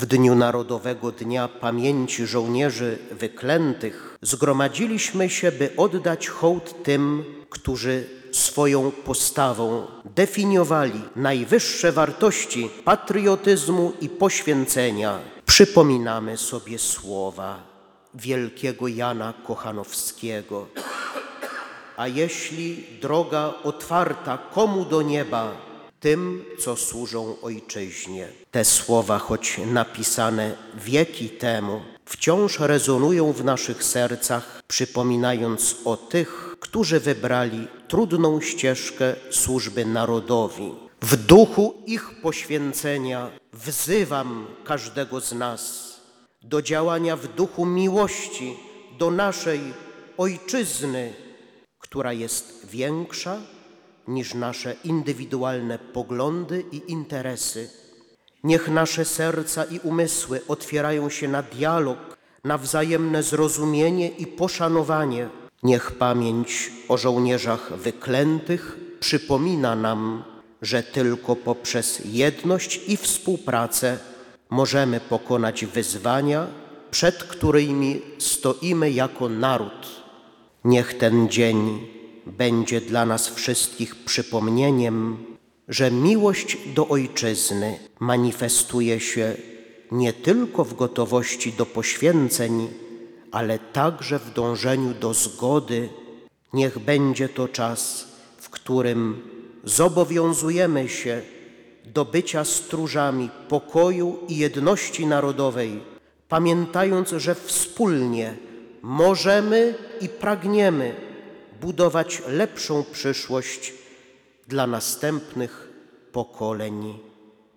W dniu Narodowego Dnia Pamięci Żołnierzy Wyklętych zgromadziliśmy się, by oddać hołd tym, którzy swoją postawą definiowali najwyższe wartości patriotyzmu i poświęcenia. Przypominamy sobie słowa wielkiego Jana Kochanowskiego. A jeśli droga otwarta komu do nieba, tym, co służą ojczyźnie. Te słowa, choć napisane wieki temu, wciąż rezonują w naszych sercach, przypominając o tych, którzy wybrali trudną ścieżkę służby narodowi. W duchu ich poświęcenia wzywam każdego z nas do działania w duchu miłości do naszej ojczyzny, która jest większa niż nasze indywidualne poglądy i interesy. Niech nasze serca i umysły otwierają się na dialog, na wzajemne zrozumienie i poszanowanie. Niech pamięć o żołnierzach wyklętych przypomina nam, że tylko poprzez jedność i współpracę możemy pokonać wyzwania, przed którymi stoimy jako naród. Niech ten dzień będzie dla nas wszystkich przypomnieniem, że miłość do Ojczyzny manifestuje się nie tylko w gotowości do poświęceń, ale także w dążeniu do zgody. Niech będzie to czas, w którym zobowiązujemy się do bycia stróżami pokoju i jedności narodowej, pamiętając, że wspólnie możemy i pragniemy budować lepszą przyszłość dla następnych pokoleń.